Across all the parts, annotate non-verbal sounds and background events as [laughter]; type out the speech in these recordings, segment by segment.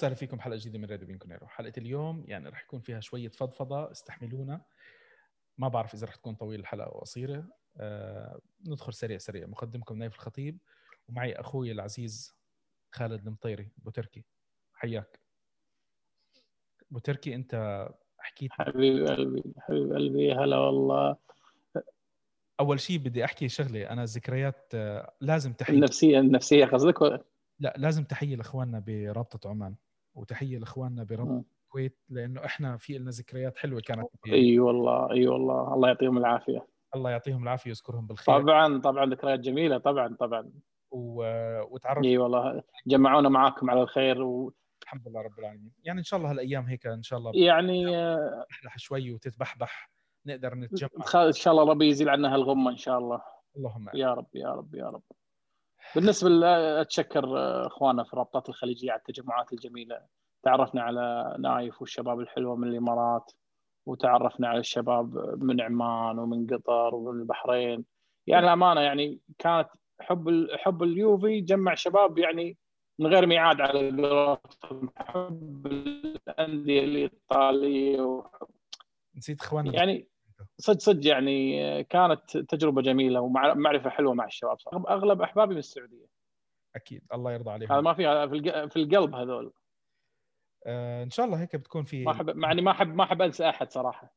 وسهلا فيكم حلقه جديدة من راديو بيانكونيرو. حلقة اليوم يعني رح يكون فيها شوية فضفضة استحملونا. ما بعرف إذا رح تكون طويلة الحلقة أو قصيرة. آه ندخل سريع سريع. مقدمكم نايف الخطيب ومعي أخوي العزيز خالد المطيري. بوتركي حياك. بوتركي أنت حكيت حبيب قلبي حبيب قلبي هلا والله. أول شيء بدي أحكي شغلة. أنا ذكريات آه، لازم تحيه النفسيه النفسية قصدك ولا؟ لا لازم تحيه لإخواننا برابطة عمان. وتحية لإخواننا برابطه مم. الكويت لأنه إحنا في لنا ذكريات حلوة كانت. أي والله أي والله. الله يعطيهم العافية. الله يعطيهم العافية ويذكرهم بالخير. طبعا طبعا ذكريات جميلة طبعا طبعا. و... وتعرف أي والله. جمعونا معاكم على الخير ويعني الحمد لله رب العالمين. يعني إن شاء الله هالأيام هيك إن شاء الله آه، تحلح شوي وتتبحبح نقدر نتجمع. إن شاء الله ربي يزيل عنا هالغمة إن شاء الله. اللهم. يا رب يا رب يا رب. بالنسبة أتشكر آه، إخواننا في الرابطات الخليجية على التجمعات الجميلة. تعرفنا على نايف والشباب الحلوة من الإمارات وتعرفنا على الشباب من عمان ومن قطر ومن البحرين. يعني الأمانة يعني كانت حب حب اليوفي جمع شباب يعني من غير ميعاد على قولتهم. حب الأندية الإيطالية وحب نسيت إخواننا. يعني صدق صدق يعني كانت تجربة جميلة ومعرفه حلوة مع الشباب صراحة. أغلب أحبابي من السعودية. أكيد الله يرضى عليهم. هذا ما في في القلب هذول. آه إن شاء الله هيك بتكون في ما أحب يعني ما أحب ما أحب أنسى أحد صراحة.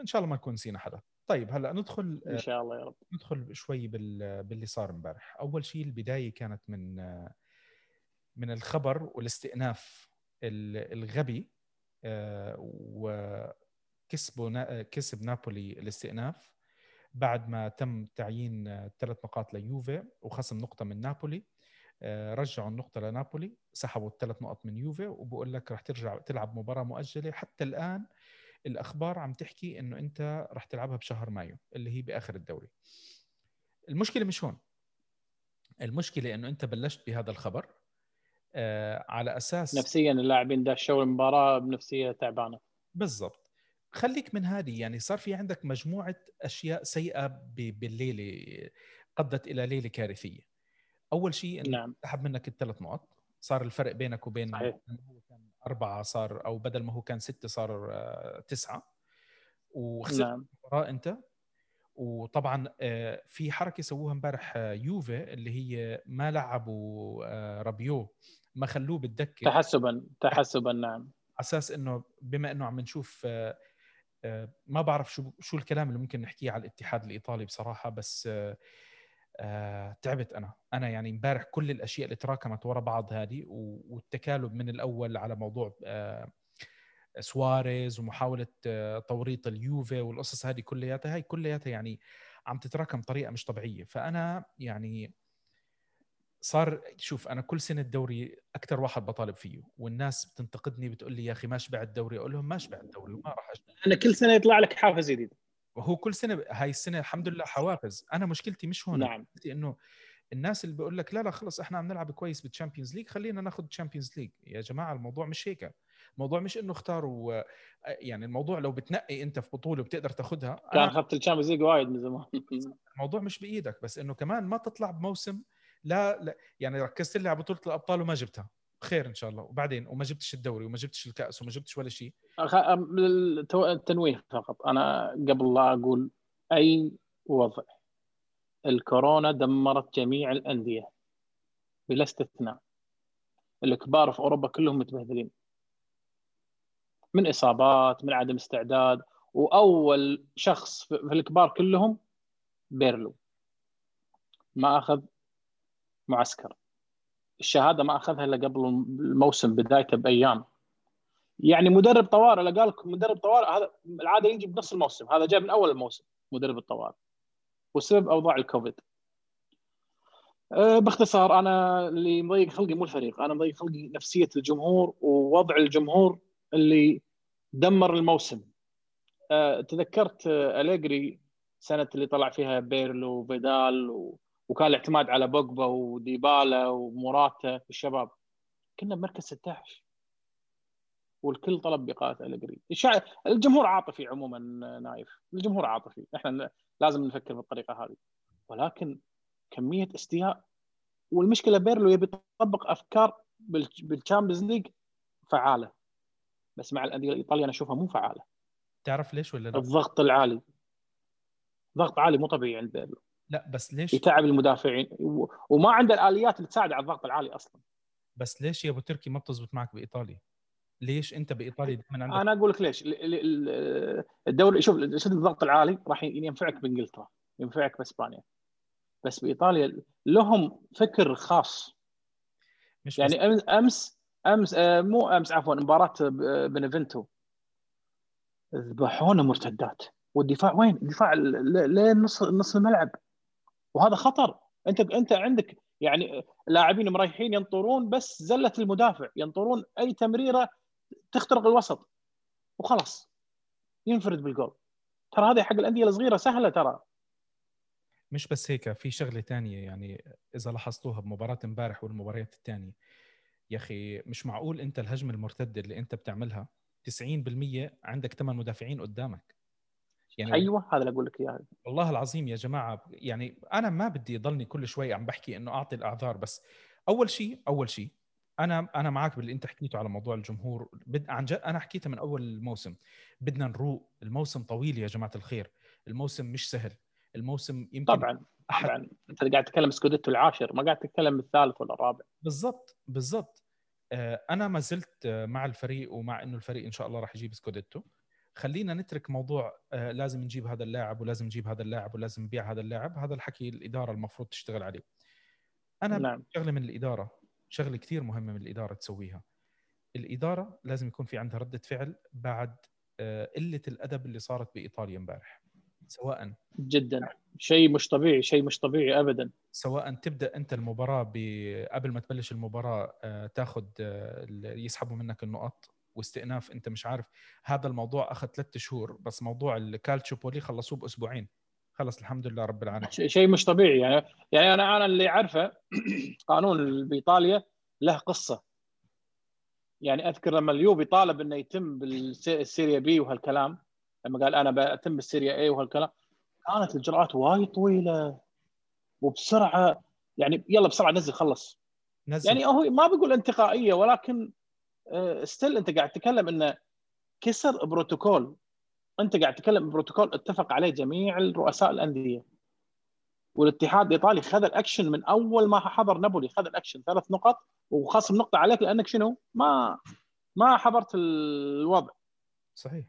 إن شاء الله ما نكون نسينا حدا. طيب هلأ ندخل إن شاء الله يا رب. ندخل شوي بال... باللي صار امبارح. أول شيء البداية كانت من من الخبر والاستئناف ال- الغبي آه، وكسبوا نا... كسب نابولي الاستئناف بعد ما تم تعيين آه، ثلاث نقاط ليوفي وخصم نقطة من نابولي. آه، رجعوا النقطة لنابولي سحبوا الثلاث نقط من يوفي وبقول لك رح ترجع تلعب مباراة مؤجلة. حتى الآن الأخبار عم تحكي إنه أنت رح تلعبها بشهر مايو اللي هي بآخر الدوري. المشكلة مش هون. المشكلة إنه أنت بلشت بهذا الخبر آه على أساس نفسيا اللاعبين داشوا المباراة بنفسية تعبانة. بالضبط. خليك من هذه يعني صار في عندك مجموعة أشياء سيئة ب- بالليلة قضت إلى ليلة كارثية. أول شيء نعم. سحب منك الثلاث نقط صار الفرق بينك وبين صحيح. هو كان أربعة صار أو بدل ما هو كان ستة صار آه، تسعة. وخسرت نعم. المباراة أنت. وطبعا آه، في حركة سووها امبارح آه، يوفي اللي هي ما لعبوا رابيو ما خلوه بالدكة. تحسبا تحسبا نعم. أساس إنه بما إنه عم نشوف ما بعرف شو شو الكلام اللي ممكن نحكيه على الاتحاد الإيطالي بصراحة بس آه، آه، تعبت أنا. أنا يعني امبارح كل الأشياء اللي تراكمت ورا بعض هذه والتكالب من الأول على موضوع آه، سواريز ومحاولة آه، توريط اليوفي والقصص هذه كلياتها هاي كلياتها يعني عم تتراكم بطريقة مش طبيعية. فأنا يعني صار شوف أنا كل سنة الدوري أكثر واحد بطالب فيه والناس بتنتقدني بتقول لي يا أخي ما شبع الدوري أقول لهم ما شبع الدوري وما راح اشبع أنا كل سنة يطلع لك حافز جديد. وهو كل سنة هاي السنة الحمد لله حوافز. أنا مشكلتي مش هون نعم. مشكلتي إنه الناس اللي بيقول لك لا لا خلص إحنا عم نلعب كويس بال Champions League خلينا ناخذ Champions League يا جماعة الموضوع مش هيك. الموضوع مش إنه اختاروا يعني الموضوع لو بتنقي أنت في بطولة وبتقدر تاخذها كان اخذت ال Champions League وايد من زمان. [laughs] الموضوع مش بإيدك. بس إنه كمان ما تطلع بموسم لا, لا يعني ركزت لي على بطوله الأبطال وما جبتها. خير إن شاء الله. وبعدين وما جبتش الدوري وما جبتش الكأس وما جبتش ولا شيء. التنويه فقط. أنا قبل لا أقول أي وضع. الكورونا دمرت جميع الأندية بلا استثناء. الكبار في أوروبا كلهم متبهدلين. من إصابات من عدم استعداد. وأول شخص في الكبار كلهم بيرلو. ما أخذ معسكر. الشهادة ما أخذها إلا قبل الموسم بدايته بأيام. يعني مدرب طوارئ لا قال مدرب طوارئ هذا العادة يجي بنص الموسم. هذا جاء من أول الموسم مدرب الطوارئ والسبب أوضاع الكوفيد. أه، باختصار أنا اللي مضيق خلقي مو الفريق أنا مضيق خلقي نفسية الجمهور ووضع الجمهور اللي دمر الموسم. أه، تذكرت أليجري سنة اللي طلع فيها بيرلو وفيدال و... وكان الاعتماد على بوجبا وديبالا وموراتا والشباب كنا بمركز 16 والكل طلب أليجري. الشع... الجمهور عاطفي عموما نايف. الجمهور عاطفي. إحنا لازم نفكر بالطريقة هذه. ولكن كمية استياء. والمشكلة بيرلو يبي يطبق أفكار بال Champions League فعالة. بس مع الأندية الإيطالية أنا أشوفها مو فعالة. تعرف ليش ولا لا؟ الضغط العالي. ضغط عالي مو طبيعي عند لا بس ليش؟ يتعب المدافعين. وما عنده الآليات اللي تساعد على الضغط العالي أصلا. بس ليش يا ابو تركي ما بتزبط معك بإيطاليا؟ ليش أنت بإيطاليا دائما عندك؟ أنا أقول لك ليش. الدوري شوف شد الضغط العالي راح ينفعك بإنجلترا ينفعك بإسبانيا. بس بإيطاليا لهم فكر خاص. مش يعني أمس أمس أمس آه، مو أمس عفوا مباراة بنفنتو. ذبحونا مرتدات. والدفاع وين؟ الدفاع لين نص نص الملعب. وهذا خطر. أنت أنت عندك يعني لاعبين مريحين ينطرون بس زلة المدافع ينطرون أي تمريرة تخترق الوسط. وخلاص. ينفرد بالجول. ترى هذه حق الأندية الصغيرة سهلة ترى. مش بس هيك في شغلة ثانية يعني إذا لاحظتوها بمباراة امبارح والمباريات الثانية يا أخي مش معقول أنت الهجمة المرتدة اللي أنت بتعملها 90% عندك ثمان مدافعين قدامك. يعني أيوه هذا اللي أقول لك إياه. والله العظيم يا جماعة يعني أنا ما بدي يضلني كل شوي عم بحكي إنه أعطي الاعذار بس أول شيء أول شيء أنا أنا معك باللي أنت حكيته على موضوع الجمهور. بد... عن جد أنا حكيتها من أول الموسم. بدنا نروق. الموسم طويل يا جماعة الخير. الموسم مش سهل. الموسم يمكن طبعا أحد... طبعا. أنت قاعد تتكلم it scudetto العاشر ما قاعد تتكلم الثالث ولا الرابع. بالضبط بالضبط. آه، أنا ما زلت مع الفريق ومع إنه الفريق إن شاء الله راح يجيب scudetto. خلينا نترك موضوع آه، لازم نجيب هذا اللاعب ولازم نجيب هذا اللاعب ولازم نبيع هذا اللاعب. هذا الحكي الإدارة المفروض تشتغل عليه. أنا نعم. شغلة من الإدارة شغلة كثير مهمة من الإدارة تسويها. الإدارة لازم يكون في عندها ردة فعل بعد آه، قلة الأدب اللي صارت بإيطاليا امبارح. سواء جدا. شيء مش طبيعي شيء مش طبيعي ابدا. سواء تبدأ أنت المباراة قبل ما تبلش المباراة آه، تاخذ يسحبوا منك النقط. واستئناف انت مش عارف. هذا الموضوع أخذ ثلاثة شهور بس موضوع الكالتشوبولي خلصوه بأسبوعين. خلص الحمد لله رب العالمين. شيء مش طبيعي. يعني يعني أنا أنا اللي أعرفه [clears throat] قانون بإيطاليا له قصة. يعني أذكر لما اليوفي طالب إنه يتم بال Serie B وهالكلام لما قال أنا بتم بال Serie A وهالكلام كانت الإجراءات وايد طويلة وبسرعة. يعني يلا بسرعة نزل خلص. نزل. يعني هو ما بقول انتقائية ولكن still آه، أنت قاعد تتكلم انه كسر بروتوكول. أنت قاعد تتكلم بروتوكول اتفق عليه جميع رؤساء الأندية. والاتحاد الإيطالي خذ الأكشن من أول ما حضر نابولي خذ الأكشن. ثلاث نقط وخصم نقطة عليك لأنك شنو؟ ما ما حضرت الوضع. صحيح.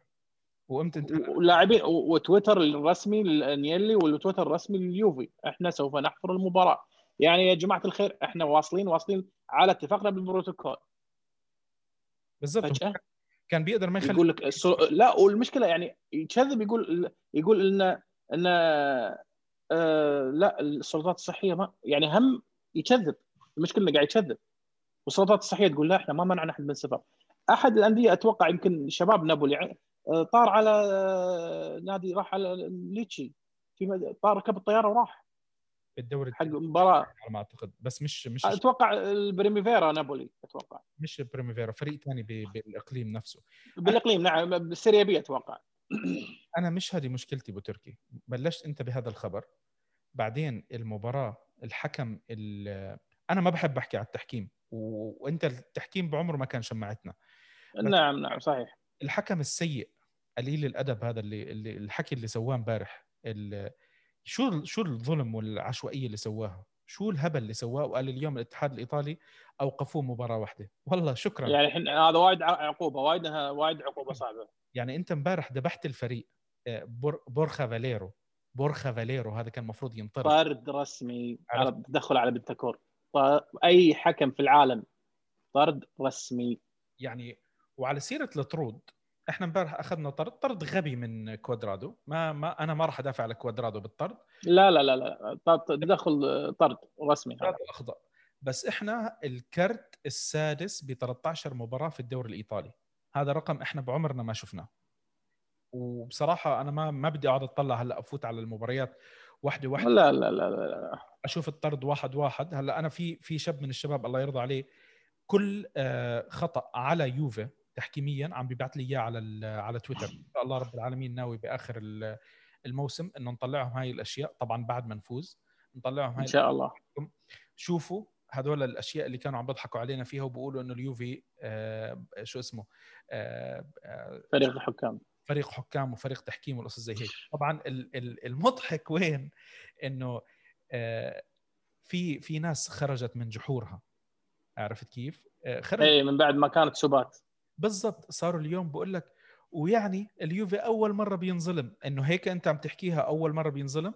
وأمتى انت واللاعبين وتويتر الرسمي لانييلي والتويتر الرسمي لليوفي. إحنا سوف نحضر المباراة. يعني يا جماعة الخير إحنا واصلين واصلين على اتفاقنا بالبروتوكول. بالضبط. كان بيقدر ما يخلي يقول لك السو... لا والمشكلة يعني يكذب يقول يقول إن إن آه لا السلطات الصحية ما يعني هم يكذب. المشكلة إنه قاعد يكذب. والسلطات الصحية تقول لا إحنا ما منعنا احد من السفر. أحد الأندية أتوقع يمكن شباب نابولي آه، طار على آه، نادي راح على ليتشي. في طار ركب الطيارة وراح. الدوري حق مباراة. على ما أعتقد. بس مش مش أتوقع ال Primavera نابولي أتوقع. مش ال Primavera فريق ثاني بالإقليم نفسه. بالإقليم نعم بالسيريا بي أتوقع. أنا مش هذه مشكلتي ابو تركي بلشت أنت بهذا الخبر. بعدين المباراة الحكم أنا ما بحب أحكي على التحكيم. وأنت التحكيم بعمره ما كان شمعتنا. نعم نعم صحيح. الحكم السيء قليل الأدب هذا اللي, اللي الحكي اللي سواه امبارح شو شو الظلم والعشوائية اللي سواها؟ شو الهبل اللي سواه وقال اليوم الاتحاد الإيطالي أوقفوه مباراة واحدة؟ والله شكرا. يعني الحين هذا وايد عقوبة وايد وايد عقوبة صعبة. يعني أنت امبارح ذبحت الفريق آه، بور بورخا فاليرو. بورخا فاليرو هذا كان المفروض ينطرد. طرد رسمي على تدخل على بنتانكور. أي حكم في العالم؟ طرد رسمي. يعني وعلى سيرة الطرود إحنا امبارح أخذنا طرد طرد غبي من كوادرادو. ما ما أنا ما راح أدافع على كوادرادو بالطرد. لا لا لا لا تدخل طرد رسمي هذا. اخطا بس إحنا الكرت السادس ب 13 مباراة في الدوري الإيطالي. هذا رقم إحنا بعمرنا ما شفناه. وبصراحة أنا ما ما بدي أقعد أطلع هلأ أفوت على المباريات واحدة لا لا لا لا, لا. أشوف الطرد واحد واحد. هلأ أنا في في شاب من الشباب الله يرضى عليه. كل آه، خطأ على يوفي تحكيميا عم بيبعث لي إياه على على تويتر. [laughs] إن شاء الله رب العالمين ناوي بآخر الموسم إنه نطلعهم هاي الأشياء. طبعا بعد ما نفوز نطلعهم هاي إن شاء الله. شوفوا هذول الأشياء اللي كانوا عم بيضحكوا علينا فيها وبيقولوا إنه اليوفي آه شو اسمه آه آه فريق الحكام. فريق حكام وفريق تحكيم والقصص زي هيك. طبعا ال- ال- المضحك وين؟ إنه آه في في ناس خرجت من جحورها. عرفت كيف؟ آه خرج اي من بعد ما كانت سبات بالضبط صاروا اليوم بقول لك ويعني اليوفي أول مرة بينظلم. إنه هيك أنت عم تحكيها أول مرة بينظلم؟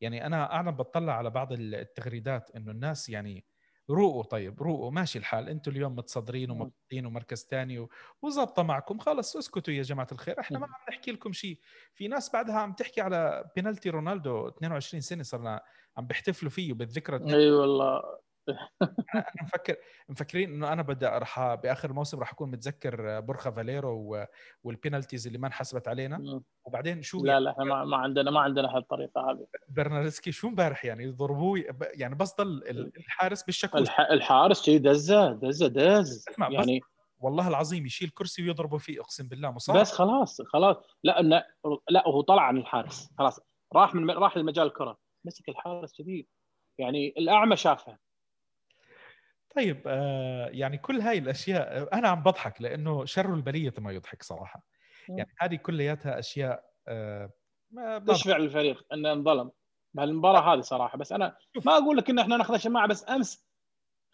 يعني أنا أنا بطلع على بعض التغريدات إنه الناس يعني روقوا طيب روقوا ماشي الحال. أنتم اليوم متصدرين. ومبسوطين ومركز ثاني وظابطه معكم. خلص اسكتوا يا جماعة الخير. إحنا ما. عم نحكي لكم شيء. في ناس بعدها عم تحكي على بينالتي رونالدو 22 سنة صرنا عم بيحتفلوا فيه بالذكرى أي والله. أنا مفكر مفكرين إنه أنا بدي راح بآخر الموسم راح أكون متذكر بورخا فاليرو وال penalties اللي ما انحسبت علينا. وبعدين شو لا لا إحنا ما, ما عندنا ما عندنا هالطريقة هذه. برناردسكي شو امبارح يعني؟ يضربوه يعني بس ضل ال- الحارس بالشاكوش الح... الحارس شي دزه دزه دز. يعني والله العظيم يشيل كرسي ويضربه فيه أقسم بالله مصاب بس خلاص خلاص. لا. لا هو طلع عن الحارس. خلاص. راح من راح لمجال الكرة. مسك الحارس كذي يعني الأعمى شافها طيب آه يعني كل هاي الأشياء آه، أنا عم بضحك لأنه شر البليه ما يضحك صراحة. يعني هذه كلياتها أشياء آه ما تشفع للفريق انه انظلم بهالمباراة هذه صراحة. بس أنا ما أقول لك إن إحنا ناخذ شماعه بس أمس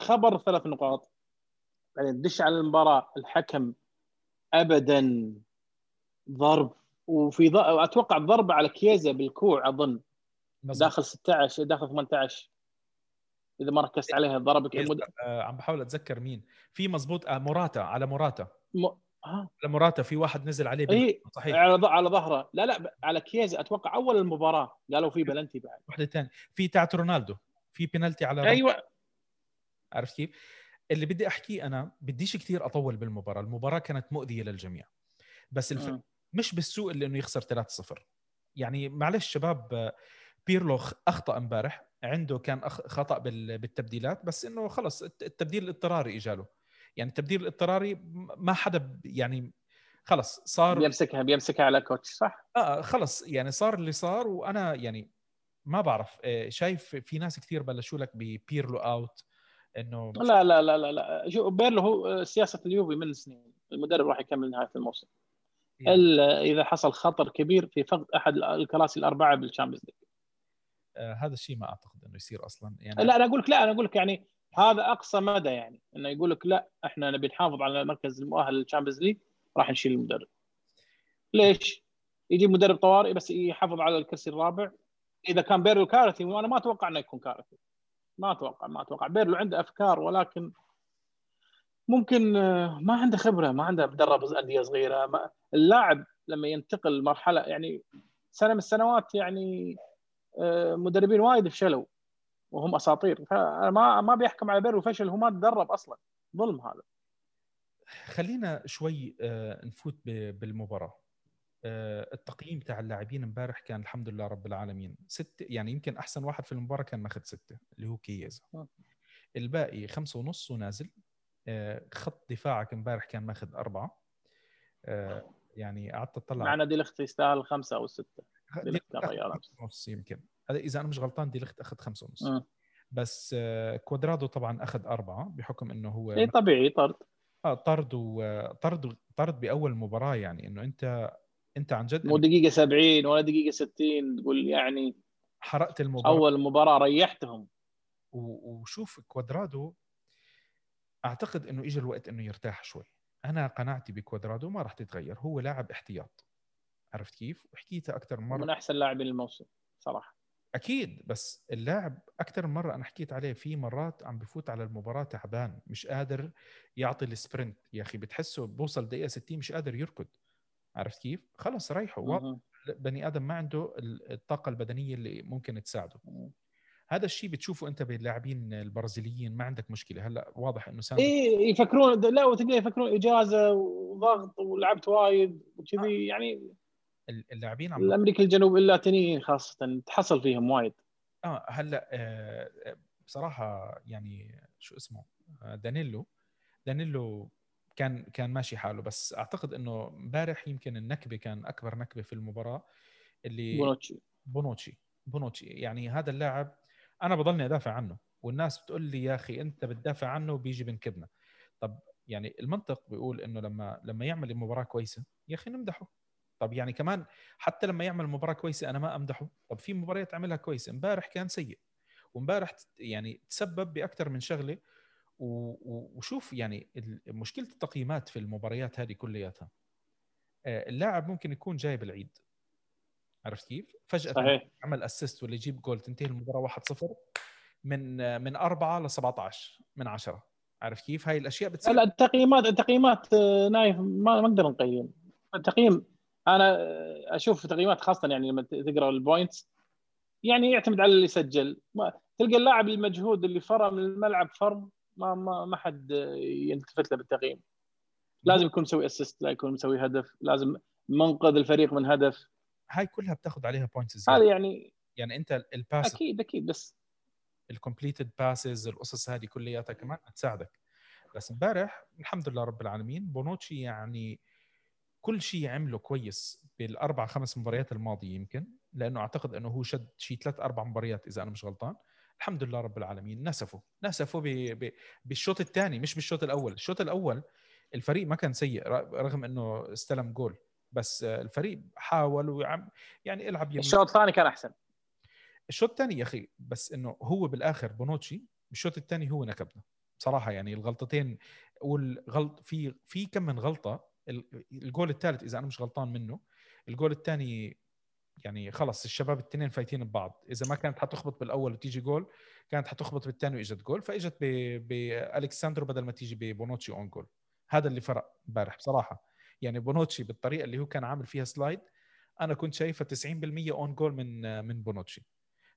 خبر ثلاث نقاط. بعدين تدش على المباراة الحكم ابدا ضرب وفي ض... أتوقع ضربه على كيزا بالكوع أظن. داخل 16 داخل 18 إذا ما ركزت عليها ضربك المد... آه عم بحاول أتذكر مين. في مزبوط آه موراتا على موراتا. م... ها على موراتا في واحد نزل عليه اي صحيح. على ض... على ظهره. لا لا على كيزا أتوقع أول المباراة قالوا في بلنتي بعد. واحدة ثانية في تاعت رونالدو. في بينالتي على أيوه. عرفت كيف؟ اللي بدي أحكيه أنا بديش كثير أطول بالمباراة، المباراة كانت مؤذية للجميع. بس الف... مم. مش بالسوء اللي إنه يخسر 3-0 يعني معلش شباب آه، بيرلو خ- أخطأ امبارح. عنده كان خطأ بال- بالتبديلات بس إنه خلص الت- التبديل الاضطراري إجاله. يعني التبديل الاضطراري ما حدا يعني خلص صار بيمسكها بيمسكها على coach صح؟ آه خلص يعني صار اللي صار وأنا يعني ما بعرف آه، شايف في ناس كثير بلشوا لك ب Pirlo out إنه لا لا لا لا لا. شو بيرلو هو سياسة اليوفي من سنين. المدرب راح يكمل نهاية الموسم. يعني الا إذا حصل خطر كبير في فقد أحد الكراسي الأربعة بال Champions League آه هذا الشيء ما أعتقد إنه يصير أصلا. يعني لا أنا أقول لك لا أنا أقول لك يعني هذا أقصى مدى يعني إنه يقول لك لا إحنا نبي نحافظ على المركز المؤهل لل Champions League راح نشيل المدرب. ليش؟ يجيب مدرب طوارئ بس يحافظ على الكرسي الرابع. إذا كان بيرلو كارثي وأنا ما أتوقع إنه يكون كارثي. ما أتوقع ما أتوقع. بيرلو عنده أفكار ولكن ممكن آه، ما عنده خبرة ما عنده مدرب أندية صغيرة. ما اللاعب لما ينتقل مرحله يعني سنة من السنوات يعني آه، مدربين وايد فشلوا وهم أساطير. فما ما بيحكم على بيرلو فشل هو ما تدرب أصلا. ظلم هذا. خلينا شوي آه نفوت بالمباراة. آه التقييم تاع اللاعبين امبارح كان الحمد لله رب العالمين. ست يعني يمكن أحسن واحد في المباراة كان ماخذ ستة اللي هو كييزا. الباقي خمسة ونص ونازل. آه خط دفاعك امبارح كان ماخذ أربعة. آه يعني قعدت اطلع معنا دي الاخت يستاهل خمسة أو ستة. دي دي كان ريال أمس. خمسة ونص يمكن. هذا إذا أنا مش غلطان دي لخت اخذ خمسة ونص. مم. بس آه كوادرادو طبعا أخذ أربعة بحكم إنه هو اي طبيعي طرد. آه طرد وطرد طرد بأول مباراة يعني إنه أنت أنت عن جد مو دقيقة 70 ولا دقيقة 60 تقول يعني حرقت المباراة. أول مباراة ريحتهم. وشوف كوادرادو أعتقد إنه اجى الوقت إنه يرتاح شوي. أنا قناعتي بكوادرادو ما راح تتغير هو لاعب احتياط. عرفت كيف؟ وحكيتها أكثر من من مره أحسن لاعبين الموسم صراحة. أكيد بس اللاعب أكثر من مرة أنا حكيت عليه في مرات عم بفوت على المباراة تعبان مش قادر يعطي ال sprint. يا أخي بتحسه بوصل دقيقة 60 مش قادر يركض. عرفت كيف؟ خلص ريحه. بني آدم ما عنده ال- الطاقة البدنية اللي ممكن تساعده. هذا الشيء بتشوفه أنت باللاعبين البرازيليين ما عندك مشكلة. هلأ واضح إنه ساندرو اي يفكرون لا وتلقى يفكرون اجازه وضغط ولعبت وايد وكذي يعني اللاعبين عم الامريكا الجنوب اللاتينيين خاصة تحصل فيهم وايد. آه هلأ آه، آه، بصراحة يعني شو اسمه آه، دانيلو دانيلو كان كان ماشي حاله بس أعتقد إنه امبارح يمكن النكبة كان أكبر نكبة في المباراة اللي بونوتشي. بونوتشي بونوتشي. يعني هذا اللاعب أنا بضلني أدافع عنه والناس بتقول لي يا أخي أنت بتدافع عنه وبيجي بنكبنا طب يعني المنطق بيقول إنه لما لما يعمل مباراه كويسة يا أخي نمدحه. طب يعني كمان حتى لما يعمل مباراة كويسة أنا ما أمدحه. طب في مباريات عملها كويسة. امبارح كان سيء. وامبارح يعني تسبب بأكثر من شغلة. وشوف يعني مشكلة التقييمات في المباريات هذه كلياتها. آه، اللاعب ممكن يكون جايب العيد. عرفت كيف؟ فجأة صحيح. عمل assist ولا يجيب جول تنتهي المباراة 1-0 من من 4 ل 17 من 10 عارف كيف؟ هاي الأشياء بتصير. لا التقييمات التقييمات آه، نايف ما نقدر نقيم. التقييم أنا أشوف تقييمات خاصة يعني لما تقرأ ال points يعني يعتمد على اللي سجل. تلقى اللاعب المجهود اللي فرى من الملعب فرض ما ما ما حد يلتفت له بالتقييم. لازم يكون مسوي assist لا يكون مسوي هدف لازم منقذ الفريق من هدف. هاي كلها بتاخذ عليها points هذا يعني يعني أنت ال pass أكيد أكيد بس ال completed passes القصص هذه كلياتها كمان تساعدك بس امبارح الحمد لله رب العالمين بونوتشي يعني كل شيء عمله كويس بالأربع خمس مباريات الماضية يمكن لأنه أعتقد أنه هو شد شيء ثلاث أربع مباريات إذا أنا مش غلطان. الحمد لله رب العالمين نسفوا نسفوا بالشوط الثاني مش بالشوط الأول. الشوط الأول الفريق ما كان سيء رغم أنه استلم جول بس الفريق حاول وعم يعني العب يمين الشوط الثاني كان أحسن. الشوط الثاني يا أخي بس إنه هو بالآخر بونوتشي بالشوط الثاني هو نكبنا. بصراحه يعني الغلطتين والغلط في في كم من غلطة الجول الثالث إذا أنا مش غلطان منه الجول الثاني يعني خلص الشباب الاثنين فايتين ببعض. إذا ما كانت حتخبط بالأول وتيجي جول كانت حتخبط بالثاني وإجت جول فإجت بأليكساندرو بدل ما تيجي ببونوتشي own goal هذا اللي فرق امبارح بصراحة. يعني بونوتشي بالطريقة اللي هو كان عامل فيها slide أنا كنت شايفة 90% own goal من من بونوتشي.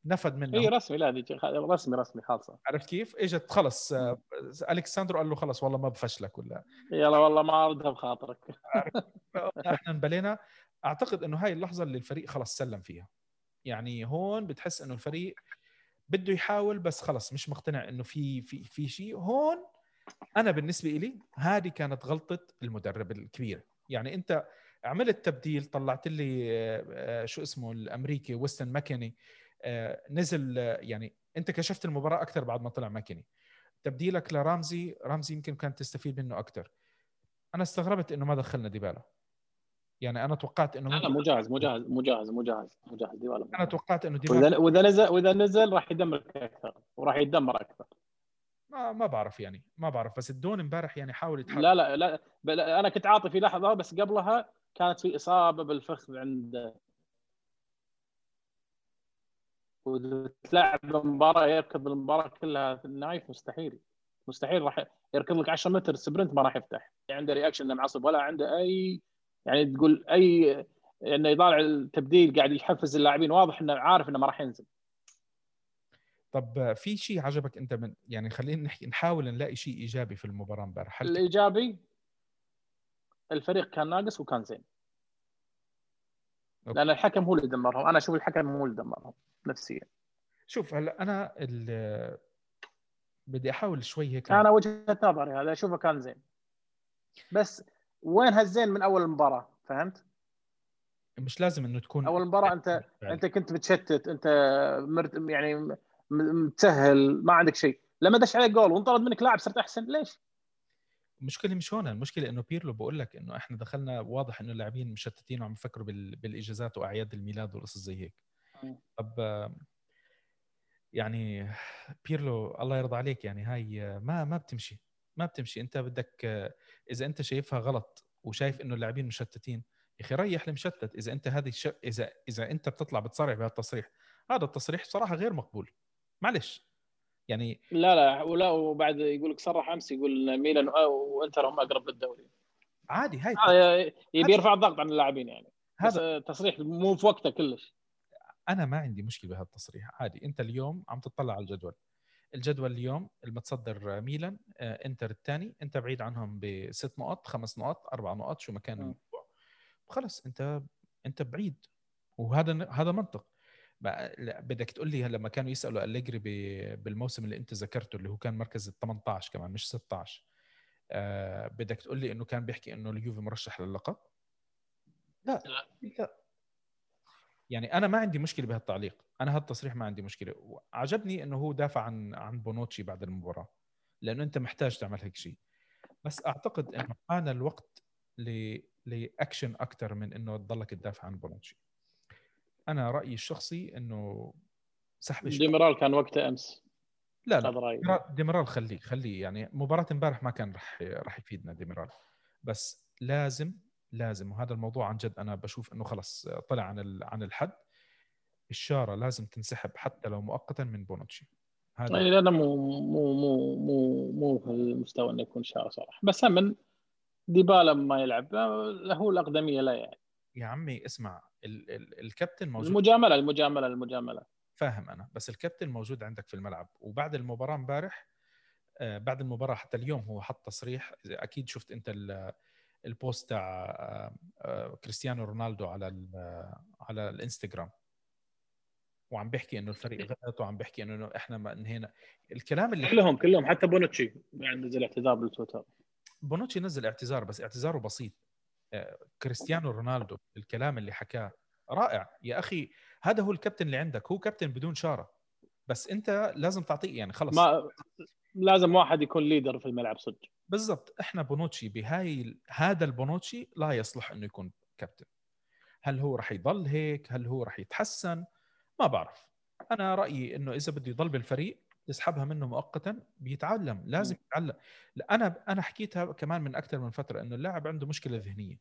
نفد منه. اي رسمي لا دي رسمي رسمي خالصة. عرفت كيف؟ إجت خلص آه، الكساندرو قال له خلص والله ما بفشلك ولا. يلا والله ما اردها بخاطرك. [laughs] إحنا انبلينا أعتقد إنه هاي اللحظة اللي الفريق خلص سلم فيها. يعني هون بتحس إنه الفريق بده يحاول بس خلص مش مقتنع إنه في في في شيء. هون أنا بالنسبة لي هذه كانت غلطة المدرب الكبيره يعني أنت عملت تبديل طلعت لي آه، آه، شو اسمه الأمريكي ويستن ماكيني. نزل يعني انت كشفت المباراة أكثر بعد ما طلع ماكيني. تبديلك لرامزي رامزي يمكن كانت تستفيد منه أكثر. أنا استغربت إنه ما دخلنا ديبالا. يعني أنا توقعت إنه لا مو جاهز مو جاهز مو جاهز مو جاهز مو جاهز ديبالا أنا توقعت إنه ديبالا وإذا نزل وإذا نزل راح يدمرك أكثر وراح يتدمر أكثر. ما ما بعرف يعني ما بعرف بس الدون امبارح يعني حاول يتحرك. لا لا لا أنا كنت عاطي في لحظة بس قبلها كانت في إصابة بالفخذ عند وتلعب مباراه يركض المباراة كلها نايف مستحيل. مستحيل راح يركض لك 10 متر sprint ما راح يفتح. عنده reaction معصب ولا عنده أي يعني تقول أي إنه يطالع التبديل قاعد يحفز اللاعبين. واضح إنه عارف إنه ما راح ينزل. طب في شيء عجبك أنت من يعني خلينا نحكي نحاول نلاقي شيء إيجابي في المباراة امبارح. الإيجابي الفريق كان ناقص وكان زين. okay. لأن الحكم هو اللي دمرهم. أنا أشوف الحكم هو اللي دمرهم. نفسيا. شوف هلا أنا بدي أحاول شوي هيك أنا وجهة نظري هذا أشوفه كان زين. بس وين هالزين من أول المباراه فهمت؟ مش لازم إنه تكون أول مباراة انت [laughs] أنت كنت متشتت أنت مرت يعني متسهل ما عندك شيء. لما دش عليك جول وانطرد منك لاعب صرت أحسن ليش؟ المشكلة مش هون المشكلة إنه بيرلو بقول لك إنه إحنا دخلنا واضح إنه اللاعبين مشتتين وعم يفكروا بالإجازات وأعياد الميلاد والقصص زي هيك. طب يعني بيرلو الله يرضى عليك يعني هاي ما ما بتمشي ما بتمشي. انت بدك إذا انت شايفها غلط وشايف إنه اللاعبين مشتتين يا أخي ريح المشتت. إذا أنت هذه الش... إذا إذا أنت بتطلع بتصارع بهالتصريح هذا التصريح بصراحة غير مقبول. معلش. يعني لا لا ولا وبعد يقول لك صرح أمس يقول ميلان وإنتر هم أقرب للدوري. عادي هاي آه يبي يرفع الضغط عن اللاعبين يعني. هذا تصريح مو في وقته كلش. أنا ما عندي مشكلة بهذا التصريح عادي أنت اليوم عم تطلع على الجدول. الجدول اليوم المتصدر ميلان آه، إنتر الثاني أنت بعيد عنهم بست نقط خمس نقط أربع نقط شو ما كان الموضوع خلص أنت أنت بعيد. وهذا هذا منطق. بدك تقول لي لما كانوا يسألوا أليجري بالموسم اللي أنت ذكرته اللي هو كان مركز ال 18 كمان مش 16 آه بدك تقول لي إنه كان بيحكي إنه اليوفي مرشح للقب؟ لا, لا. يعني أنا ما عندي مشكلة بهالتعليق. أنا هالتصريح ما عندي مشكلة. عجبني إنه هو دافع عن عن بونوتشي بعد المباراة لأنه أنت محتاج تعمل هيك شيء. بس أعتقد إنه حان الوقت ل لأكشن أكثر من إنه تضلك تدافع عن بونوتشي. أنا رأيي الشخصي إنه سحب ديمرال كان وقته أمس. لا لا. ديمرال خليه خليه. يعني مباراة امبارح ما كان رح رح يفيدنا ديمرال بس لازم لازم وهذا الموضوع عن جد أنا بشوف إنه خلص طلع عن عن الحد. الشارة لازم تنسحب حتى لو مؤقتا من بونوتشي. هذا يعني لا مو مو مو مو مو في المستوى إنه يكون شارة صراحة. بس من ديبالا ما يلعب هو الأقدمية لا يعني. يا عمي اسمع ال ال الكابتن موجود. المجاملة المجاملة المجاملة. فاهم أنا بس الكابتن موجود عندك في الملعب. وبعد المباراة امبارح آه بعد المباراة حتى اليوم هو حط تصريح. أكيد شفت أنت ال post تاع آه، آه، كريستيانو رونالدو على على الانستغرام. وعم بيحكي إنه الفريق غلط وعم بيحكي إنه إحنا ما انهينا. الكلام اللي كلهم كلهم حتى بونوتشي يعني نزل اعتذار بالتويتر. بونوتشي نزل اعتذار بس اعتذاره بسيط. آه، كريستيانو رونالدو الكلام اللي حكاه رائع. يا أخي هذا هو الكابتن اللي عندك هو كابتن بدون شارة. بس أنت لازم تعطيه يعني خلص. ما لازم واحد يكون leader في الملعب صدق. بالضبط. إحنا بونوتشي بهاي هذا البونوتشي لا يصلح إنه يكون كابتن. هل هو راح يضل هيك؟ هل هو راح يتحسن؟ ما بعرف. أنا رأيي إنه إذا بده يضل بالفريق تسحبها منه مؤقتا بيتعلم لازم يتعلم. أنا أنا حكيتها كمان من أكثر من فترة إنه اللاعب عنده مشكلة ذهنية.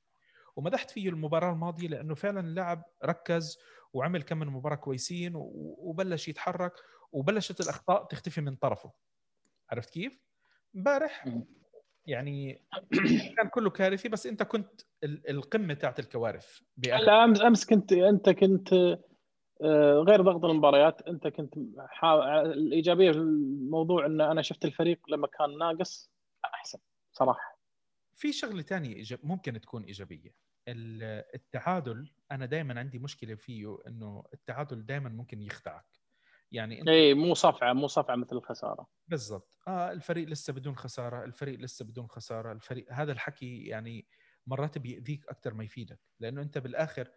ومدحت فيه المباراة الماضية لإنه فعلا اللاعب ركز وعمل كم من مباراة كويسين وبلش يتحرك وبلشت الأخطاء تختفي من طرفه. عرفت كيف؟ امبارح يعني [clears throat] كان كله كارثي بس انت كنت القمة تاعت الكوارث لا أمس أمس كنت أنت كنت آه، غير ضغط المباريات أنت كنت الإيجابية في الموضوع إن أنا شفت الفريق لما كان ناقص أحسن صراحة. في شغلة ثانية ممكن تكون إيجابية. التعادل أنا دائما عندي مشكلة فيه إنه التعادل دائما ممكن يخدعك. يعني انت اي مو صفعة مو صفعة مثل الخسارة. بالضبط. آه الفريق لسه بدون خسارة الفريق لسه بدون خسارة الفريق هذا الحكي يعني مرات بيأذيك أكثر ما يفيدك لأنه أنت بالآخر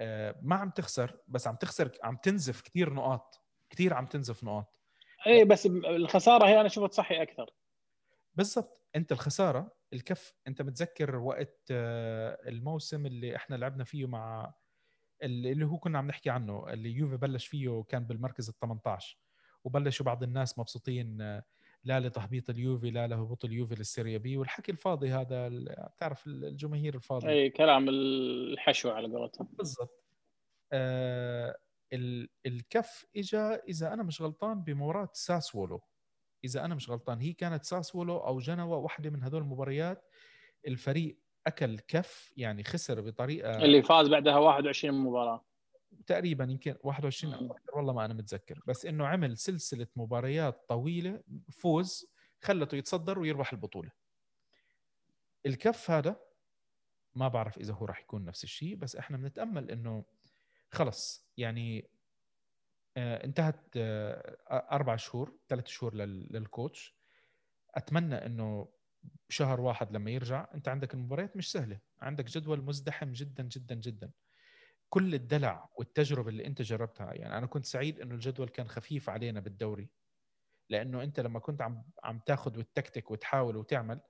آه ما عم تخسر بس عم تخسر عم تنزف كثير نقاط كثير عم تنزف نقاط. اي بس الخسارة هي أنا شفت صحي أكثر بالضبط. أنت الخسارة الكف أنت متذكر وقت آه الموسم اللي إحنا لعبنا فيه مع اللي هو كنا عم نحكي عنه اللي يوفي بلش فيه كان بالمركز ال 18 وبلشوا بعض الناس مبسوطين آه، لا لتهبيط اليوفي لا لهبوط اليوفي للسيريا بي. والحكي الفاضي هذا بتعرف الجماهير الفاضي أي كلام الحشو على قولتهم. بالضبط. آه الكف اجى إذا أنا مش غلطان بمباراة ساسولو. إذا أنا مش غلطان هي كانت ساسولو أو جنوا واحدة من هذول المباريات الفريق أكل كف يعني خسر بطريقة اللي فاز بعدها 21 مباراة. تقريبا يمكن 21 أو أكثر والله ما أنا متذكر. بس إنه عمل سلسلة مباريات طويلة فوز خلته يتصدر ويربح البطولة. الكف هذا ما بعرف إذا هو راح يكون نفس الشيء بس إحنا بنتأمل إنه خلص. يعني آه انتهت آه أربع شهور ثلاث شهور للكوتش. أتمنى إنه بشهر واحد لما يرجع انت عندك المباريات مش سهلة. عندك جدول مزدحم جدا جدا جدا. كل الدلع والتجربة اللي انت جربتها يعني أنا كنت سعيد إنه الجدول كان خفيف علينا بالدوري لأنه انت لما كنت عم عم تاخذ وتكتك وتحاول وتعمل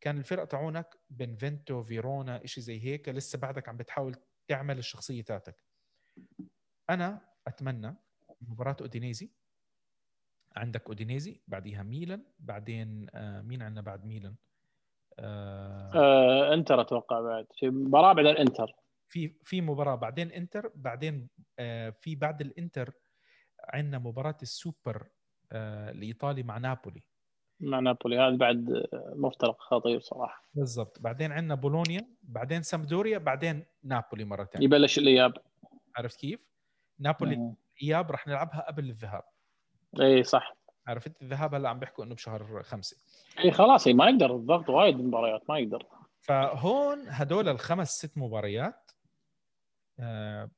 كان الفرق تاعونك بنفنتو فيرونا شيء زي هيك لسه بعدك عم بتحاول تعمل الشخصية تاعتك. أنا أتمنى مباراة أودينيزي عندك أودينيزي بعديها ميلان بعدين آه مين عندنا بعد ميلان؟ آه آه إنتر أتوقع بعد. في مباراة بعد الإنتر. في في مباراة بعدين إنتر بعدين آه في بعد الإنتر عندنا مباراة السوبر آه الإيطالي مع نابولي. مع نابولي. هذا بعد مفترق خطير صراحة. بالضبط. بعدين عندنا بولونيا بعدين سامدوريا بعدين نابولي مرة ثانية. يبلش الإياب. عرفت كيف؟ نابولي الإياب راح نلعبها قبل الذهاب. اي صح. عرفت؟ الذهاب هلا عم بيحكوا إنه بشهر خمسة. اي خلاص ما يقدر الضغط وايد مباريات ما يقدر. فهون هدول الخمس ست مباريات آه،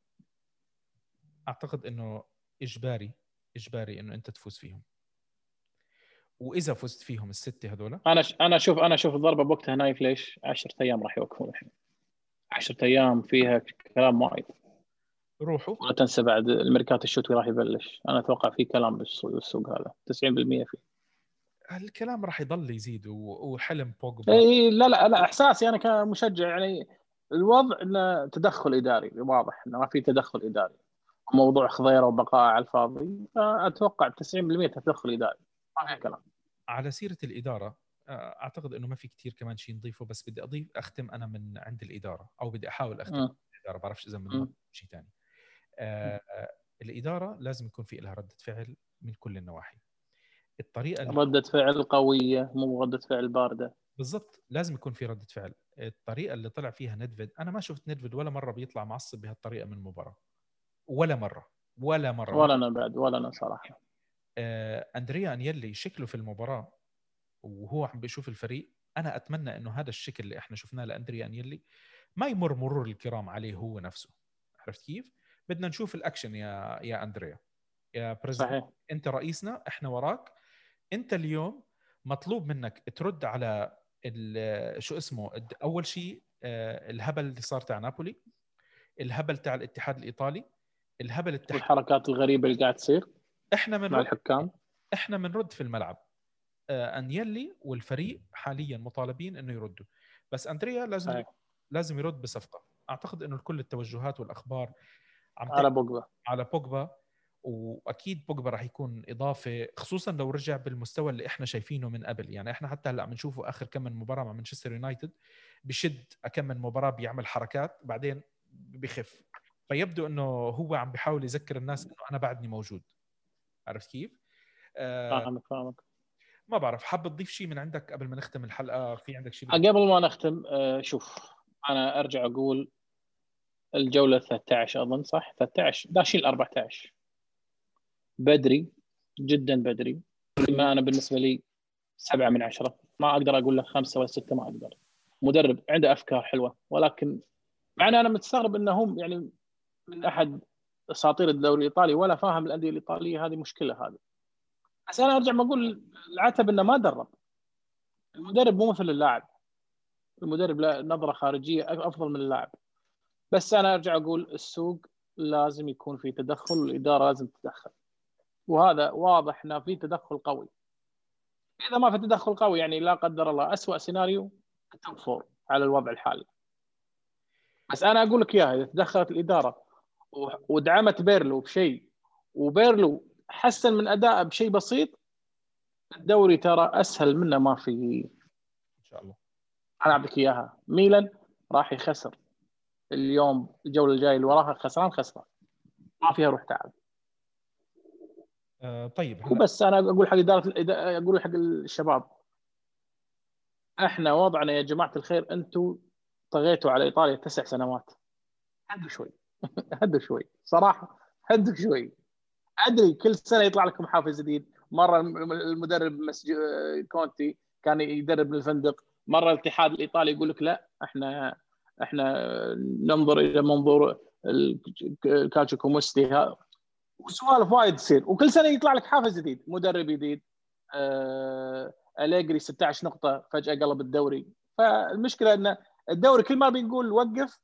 أعتقد إنه إجباري إجباري إنه أنت تفوز فيهم. وإذا فزت فيهم الستة هذول أنا ش... أنا أشوف أنا أشوف الضربة بوقتها نايف ليش؟ 10 أيام راح يوقفون الحين. 10 أيام فيها كلام وايد. روحوا ولا تنسى بعد الميركات الشتوي راح يبلش. أنا أتوقع في كلام بالسوق هذا. 90% فيه. الكلام راح يضل يزيد وحلم بوجبا. اي لا لا لا إحساسي أنا كمشجع. يعني الوضع إنه تدخل إداري. واضح إنه ما في تدخل إداري. موضوع خضيرة وبقاء على الفاضي. فأتوقع 90% تدخل إداري. ما في كلام. على سيرة الإدارة آه، أعتقد إنه ما في كتير كمان شيء نضيفه بس بدي أضيف أختم أنا من عند الإدارة أو بدي أحاول أختم. من الإدارة. بعرفش إذا من. شيء ثاني الإدارة لازم يكون في لها ردة فعل من كل النواحي. الطريقة ردة فعل قوية مو ردة فعل باردة. بالضبط لازم يكون في ردة فعل. الطريقة اللي طلع فيها ندفيد أنا ما شفت ندفيد ولا مرة بيطلع معصب بهالطريقة من المباراه ولا مرة ولا مرة. ولا أنا بعد ولا أنا صراحة. آه، أندريا أنيلي شكله في المباراة وهو عم بيشوف الفريق أنا أتمنى إنه هذا الشكل اللي إحنا شفناه لأندريا أنيلي ما يمر مرور الكرام عليه هو نفسه. عرفت كيف؟ بدنا نشوف الأكشن يا يا أندريا. يا president صحيح. أنت رئيسنا إحنا وراك. أنت اليوم مطلوب منك ترد على شو اسمه أول شيء آه، الهبل اللي صار تاع نابولي الهبل تاع الاتحاد الإيطالي الهبل التحكيم والحركات الغريبة اللي قاعد تصير إحنا من مع الحكام. إحنا بنرد في الملعب. آه، أنيلي والفريق حاليا مطالبين إنه يردوا. بس أندريا لازم صحيح. لازم يرد بصفقة. أعتقد إنه كل التوجهات والأخبار عم على بوجبا. على بوجبا وأكيد بوجبا راح يكون إضافة خصوصا لو رجع بالمستوى اللي إحنا شايفينه من قبل. يعني إحنا حتى هلأ عم نشوفه آخر كم من مباراة مع مانشستر يونايتد بشد كم من مباراة بيعمل حركات بعدين بخف. فيبدو إنه هو عم بيحاول يذكر الناس إنه أنا بعدني موجود. عرفت كيف؟ آه فاهمك فاهمك. ما بعرف حاب تضيف شيء من عندك قبل ما نختم الحلقة؟ في عندك شيء قبل ما نختم آه، شوف أنا أرجع أقول الجولة 13 أظن صح؟ 13 داشين ال 14 بدري جدا بدري. ما أنا بالنسبة لي سبعة من عشرة. ما أقدر أقول لك خمسة ولا ستة ما أقدر. مدرب عنده أفكار حلوة. ولكن مع أن أنا مستغرب انه هم يعني من أحد أساطير الدوري الإيطالي ولا فاهم الأندية الإيطالية هذه مشكلة هذه. بس أنا أرجع بقول العتب إنه ما درب. المدرب مو مثل اللاعب. المدرب له نظرة خارجية أفضل من اللاعب. بس أنا أرجع أقول السوق لازم يكون في تدخل والاداره لازم تتدخل وهذا واضح إنه في تدخل قوي. إذا ما في تدخل قوي يعني لا قدر الله اسوء سيناريو ال top four على الوضع الحالي. بس أنا أقول لك إياها إذا تدخلت الإدارة ودعمت بيرلو بشيء وبيرلو حسن من ادائه بشيء بسيط الدوري ترى أسهل منه ما في. إن شاء الله. أنا أعطيك إياها. ميلان راح يخسر. اليوم الجولة الجاية اللي وراها خسران خسران. ما فيها روح تعب. آه طيب. وبس أنا أقول حق اداره أقول حق الشباب. إحنا وضعنا يا جماعة الخير أنتم طغيتوا على إيطاليا تسع سنوات. هدوا شوي. [laughs] هدوا شوي. صراحة هدوا شوي. أدري كل سنة يطلع لكم حافز جديد. مرة الم- المدرب مسج... كونتي كان يدرب الفندق. مرة الاتحاد الإيطالي يقول لك لا إحنا إحنا ننظر إلى منظور ال calcioscommesse. ها وسوالف وايد تصير وكل سنة يطلع لك حافز جديد مدرب جديد آه... أليجري 16 نقطة فجأة قلب الدوري. فالمشكلة إن الدوري كل ما بنقول وقف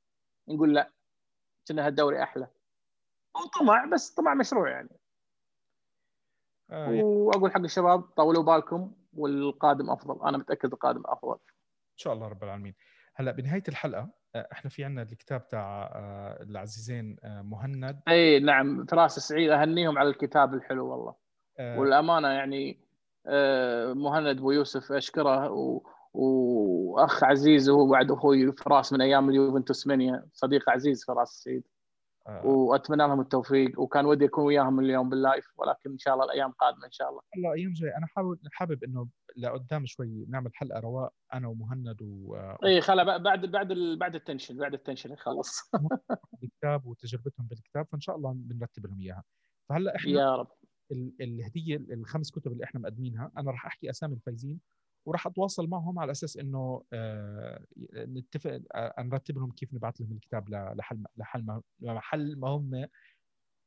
نقول لا كنا هالدوري أحلى. هو طمع بس طمع مشروع يعني. آه وأقول حق الشباب طولوا بالكم والقادم أفضل. أنا متأكد القادم أفضل. إن شاء الله رب العالمين. هلأ بنهاية الحلقة آه، إحنا في عندنا الكتاب تاع آه، العزيزين آه، مهند. إي نعم فراس السعيد أهنيهم على الكتاب الحلو والله. آه، والأمانة يعني مهند أبو يوسف أشكره و... وأخ عزيز وهو بعد أخوي فراس من أيام اليوفنتوس منيا صديق عزيز فراس السعيد. آه، وأتمنى لهم التوفيق وكان ودي أكون وياهم اليوم بال live ولكن إن شاء الله الأيام قادمة إن شاء الله. الله أيام جاي أنا حابب حابب إنه لقدام شوي نعمل حلقة رواق أنا ومهند و- اي خلا بعد بعد ال- بعد ال tension بعد ال tension يخلص [laughs] بالكتاب وتجربتهم بالكتاب فإن شاء الله بنرتب لهم إياها. فهلأ إحنا يا رب. ال- الهدية الخمس كتب اللي إحنا مقدمينها أنا راح أحكي أسامي الفايزين وراح أتواصل معهم على أساس إنه آه، نتفق آه، نرتب لهم كيف نبعث لهم الكتاب لحل لحل ما محل ما هم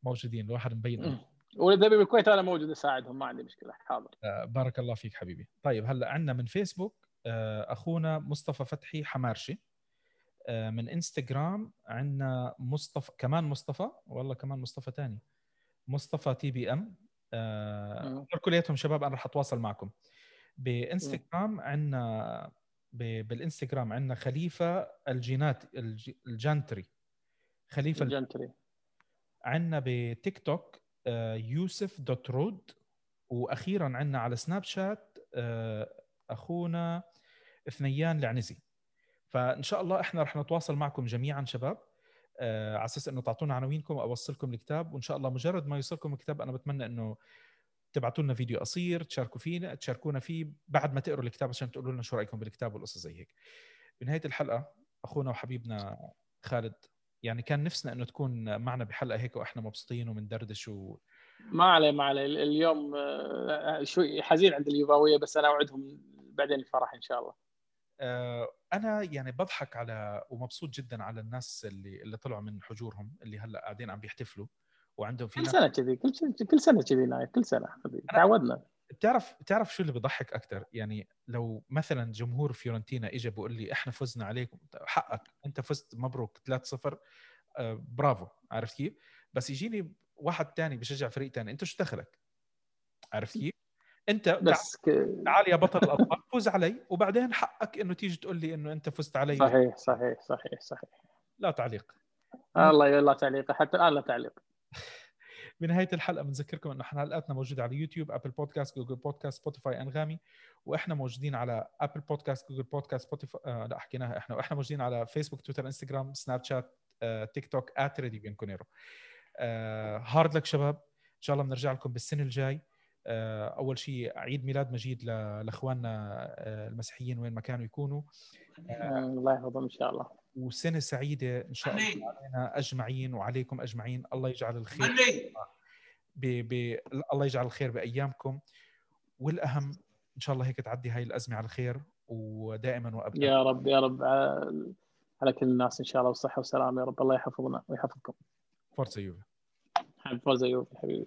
موجودين الواحد مبين واذا بالكويت أنا موجود أساعدهم ما عندي مشكلة حاضر. آه، بارك الله فيك حبيبي. طيب هلأ عندنا من فيسبوك آه، أخونا مصطفى فتحي حمارشي. آه، من إنستغرام عندنا مصطفى كمان مصطفى؟ والله كمان مصطفى تاني. مصطفى تي بي إم. مم. كلياتهم شباب أنا رح أتواصل معكم. بإنستغرام عندنا ب- بالإنستغرام عندنا خليفة الجينات الج- الجانتري خليفة الج- الجنتري. عندنا بتيك توك يوسف dot رود. وأخيرا عندنا على سناب شات آه، أخونا ثنيان العنزي فإن شاء الله إحنا رح نتواصل معكم جميعا شباب آه، على أساس إنه تعطونا عناوينكم أوصلكم الكتاب. وإن شاء الله مجرد ما يوصلكم الكتاب أنا بتمنى إنه تبعتوا لنا فيديو قصير تشاركوا فينا تشاركونا فيه بعد ما تقروا الكتاب عشان تقولوا لنا شو رأيكم بالكتاب والقصص زي هيك. بنهاية الحلقة أخونا وحبيبنا خالد يعني كان نفسنا إنه تكون معنا بحلقة هيك وإحنا مبسوطين ومندردش و... ما عليه ما عليه. اليوم آه، شوي حزين عند اليوفاوية بس أنا أوعدهم بعدين الفرح إن شاء الله. آه، أنا يعني بضحك على ومبسوط جدا على الناس اللي اللي طلعوا من حجورهم اللي هلأ قاعدين عم بيحتفلوا وعندهم في كل سنة كذي كل كل سنة كذي نايف كل سنة تعودنا. بتعرف بتعرف شو اللي بضحك أكثر يعني لو مثلا جمهور فيورنتينا اجى بقول لي إحنا فزنا عليكم حقك أنت فزت مبروك 3-0 آه، برافو عرفت كيف؟ بس يجيني واحد تاني بشجع فريق تاني أنت شو دخلك؟ عرفت كيف؟ أنت بس ك... تعال يا بطل الابطال فوز علي وبعدين حقك إنه تيجي تقول لي إنه أنت فزت علي. صحيح صحيح صحيح صحيح. لا تعليق. الله الله تعليق حتى الآن لا تعليق. بنهاية الحلقة بنذكركم إنه حلقاتنا موجودة على يوتيوب أبل بودكاست جوجل بودكاست سبوتيفاي أنغامي وإحنا موجودين على أبل بودكاست جوجل بودكاست سبوتيفاي آه لا حكيناها إحنا. وإحنا موجودين على فيسبوك تويتر إنستغرام سناب شات آه، تيك توك @ريدي بين كونيرو آه هارد لك شباب. إن شاء الله بنرجع لكم بالسنة الجاي. آه أول شيء عيد ميلاد مجيد لأخواننا آه، المسيحيين وين ما كانوا يكونوا. آه، الله يحفظهم إن شاء الله. وسنة سعيدة إن شاء الله علينا أجمعين وعليكم أجمعين. الله يجعل الخير ب... ب... الله يجعل الخير بأيامكم. والأهم إن شاء الله هيك تعدي هاي الأزمة على الخير ودائما وابدا. يا رب يا رب على على كل الناس إن شاء الله وصحة وسلامة يا رب. الله يحفظنا ويحفظكم. فورزا يوفي. فوز ايوب حبيبي.